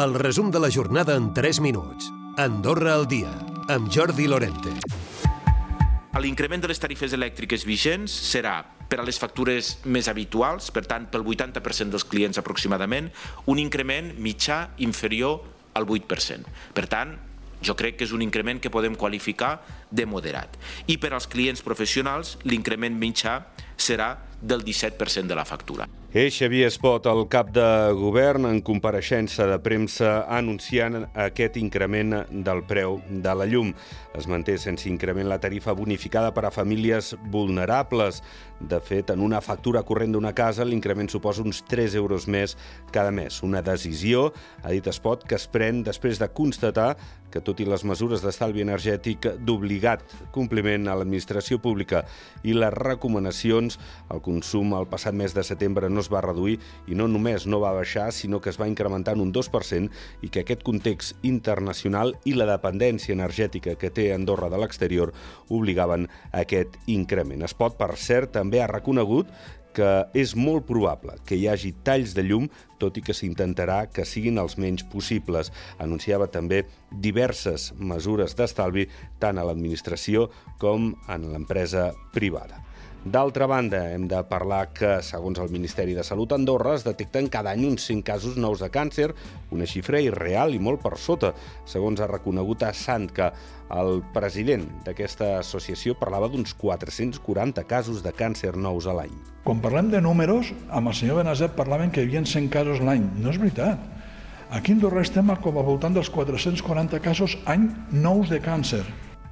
El resum de la jornada en 3 minuts. Andorra al dia, amb Jordi Lorente. L'increment de les tarifes elèctriques vigents serà per a les factures més habituals, per tant, pel 80% dels clients aproximadament, un increment mitjà inferior al 8%. Per tant, jo crec que és un increment que podem qualificar de moderat. I per als clients professionals, l'increment mitjà serà del 17% de la factura. És Xavier Espot, el cap de govern, en compareixença de premsa anunciant aquest increment del preu de la llum. Es manté sense increment la tarifa bonificada per a famílies vulnerables. De fet, en una factura corrent d'una casa, l'increment suposa uns 3 euros més cada mes. Una decisió, ha dit Espot, que es pren després de constatar que, tot i les mesures d'estalvi energètic d'obligat compliment a l'administració pública i les recomanacions, el consum el passat mes de setembre no es va reduir i no només no va baixar, sinó que es va incrementar en un 2% i que aquest context internacional i la dependència energètica que té Andorra de l'exterior obligaven a aquest increment. Es pot, per cert, també ha reconegut que és molt probable que hi hagi talls de llum, tot i que s'intentarà que siguin els menys possibles. Anunciava també diverses mesures d'estalvi tant a l'administració com en l'empresa privada. D'altra banda, hem de parlar que, segons el Ministeri de Salut Andorra, es detecten cada any uns 5 casos nous de càncer, una xifra irreal i molt per sota, segons ha reconegut a Sant, que el president d'aquesta associació parlava d'uns 440 casos de càncer nous a l'any. Quan parlem de números, amb el senyor Benazet parlaven que hi havia 100 casos l'any. No és veritat. Aquí a Andorra estem al voltant dels 440 casos any nous de càncer.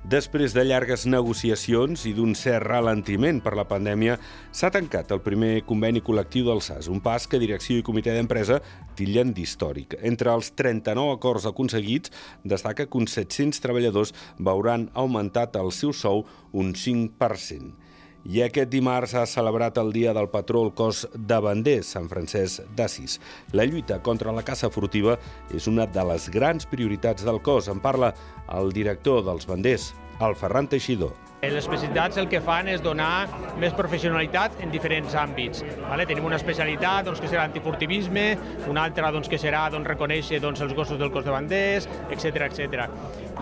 Després de llargues negociacions i d'un cert ralentiment per la pandèmia, s'ha tancat el primer conveni col·lectiu del SAS, un pas que direcció i comitè d'empresa tillen d'històric. Entre els 39 acords aconseguits, destaca que uns 700 treballadors veuran augmentat el seu sou un 5%. I aquest dimarts ha celebrat el Dia del Patró el cos de banders, Sant Francesc d'Assis. La lluita contra la caça furtiva és una de les grans prioritats del cos. En parla el director dels banders, el Ferran Teixidor. Les especialitats el que fan és donar més professionalitat en diferents àmbits. Vale? Tenim una especialitat doncs, que serà antifurtivisme, una altra doncs, que serà doncs, reconèixer doncs, els gossos del cos de banders, etc etc.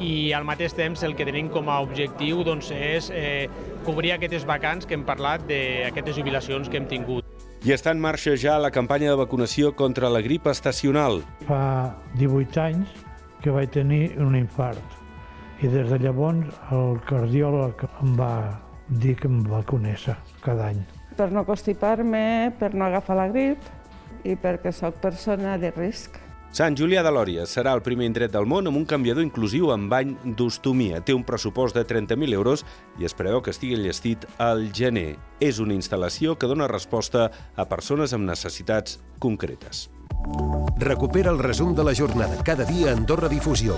I al mateix temps el que tenim com a objectiu doncs, és eh, cobrir aquestes vacants que hem parlat d'aquestes jubilacions que hem tingut. I està en marxa ja la campanya de vacunació contra la grip estacional. Fa 18 anys que vaig tenir un infart i des de llavors el cardiòleg em va dir que em vacunés cada any. Per no constipar-me, per no agafar la grip i perquè sóc persona de risc. Sant Julià de Lòria serà el primer indret del món amb un canviador inclusiu amb bany d'ostomia. Té un pressupost de 30.000 euros i es preveu que estigui llestit al gener. És una instal·lació que dona resposta a persones amb necessitats concretes. Recupera el resum de la jornada cada dia a Andorra Difusió.